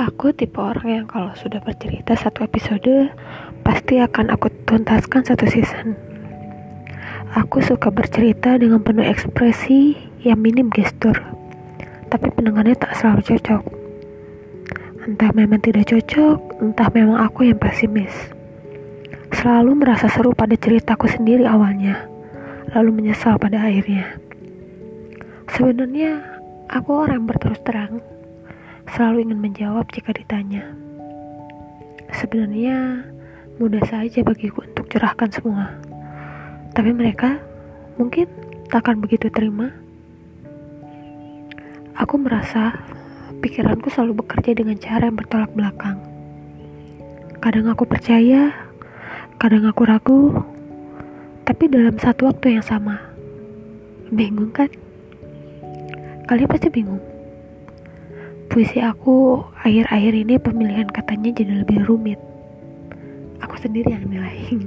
Aku tipe orang yang kalau sudah bercerita satu episode, pasti akan aku tuntaskan satu season. Aku suka bercerita dengan penuh ekspresi yang minim gestur, tapi pendengarnya tak selalu cocok. Entah memang tidak cocok, entah memang aku yang pesimis. Selalu merasa seru pada ceritaku sendiri awalnya, lalu menyesal pada akhirnya. Sebenarnya, aku orang berterus terang, selalu ingin menjawab jika ditanya. Sebenarnya, mudah saja bagiku untuk curahkan semua. Tapi mereka mungkin takkan begitu terima. Aku merasa pikiranku selalu bekerja dengan cara yang bertolak belakang. Kadang aku percaya, kadang aku ragu, tapi dalam satu waktu yang sama. Bingung kan? Kalian pasti bingung. Puisi aku akhir-akhir ini pemilihan katanya jadi lebih rumit. Aku sendiri yang nilai.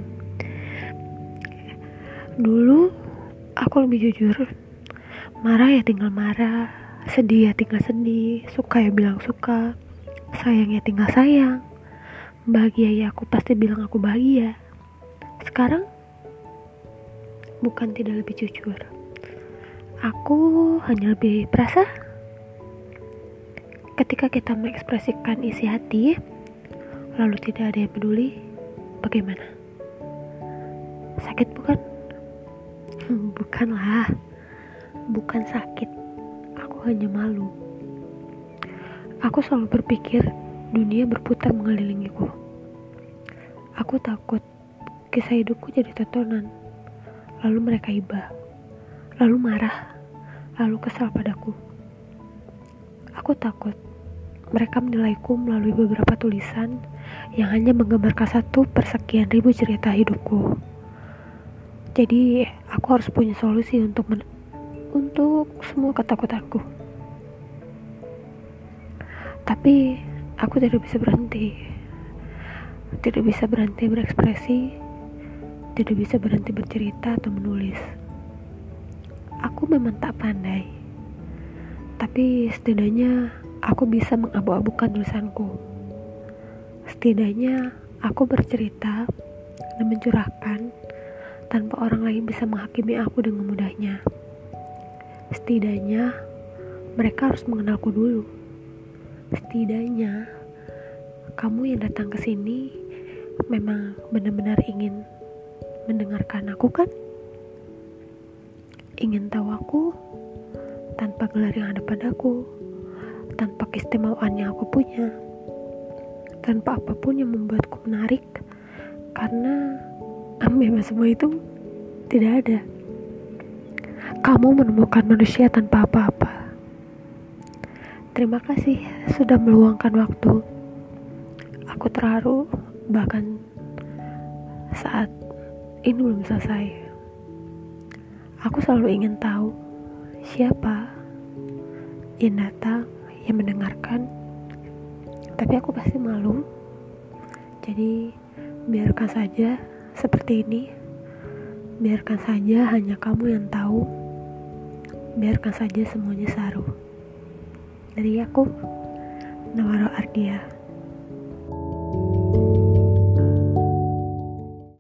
Dulu aku lebih jujur. Marah ya tinggal marah, sedih ya tinggal sedih, suka ya bilang suka, sayang ya tinggal sayang. Bahagia ya aku pasti bilang aku bahagia. Sekarang bukan tidak lebih jujur. Aku hanya lebih perasa Ketika kita mengekspresikan isi hati, lalu tidak ada yang peduli, bagaimana? Sakit bukan? Bukanlah, bukan sakit. Aku hanya malu. Aku selalu berpikir dunia berputar mengelilingiku. Aku takut kisah hidupku jadi tontonan. Lalu mereka iba, lalu marah, lalu kesal padaku. Aku takut mereka menilaiku melalui beberapa tulisan yang hanya menggambarkan satu persekian ribu cerita hidupku. Jadi, aku harus punya solusi untuk men untuk semua ketakutanku. Tapi, aku tidak bisa berhenti. Tidak bisa berhenti berekspresi, tidak bisa berhenti bercerita atau menulis. Aku memang tak pandai tapi setidaknya aku bisa mengabu-abukan tulisanku. Setidaknya aku bercerita dan mencurahkan tanpa orang lain bisa menghakimi aku dengan mudahnya. Setidaknya mereka harus mengenalku dulu. Setidaknya kamu yang datang ke sini memang benar-benar ingin mendengarkan aku kan? Ingin tahu aku tanpa gelar yang ada padaku, tanpa keistimewaan yang aku punya, tanpa apa pun yang membuatku menarik, karena ambil semua itu tidak ada. Kamu menemukan manusia tanpa apa-apa. Terima kasih sudah meluangkan waktu. Aku terharu bahkan saat ini belum selesai. Aku selalu ingin tahu siapa datang yang mendengarkan? Tapi aku pasti malu. Jadi biarkan saja seperti ini. Biarkan saja hanya kamu yang tahu. Biarkan saja semuanya saru. Dari aku Nawaro Ardia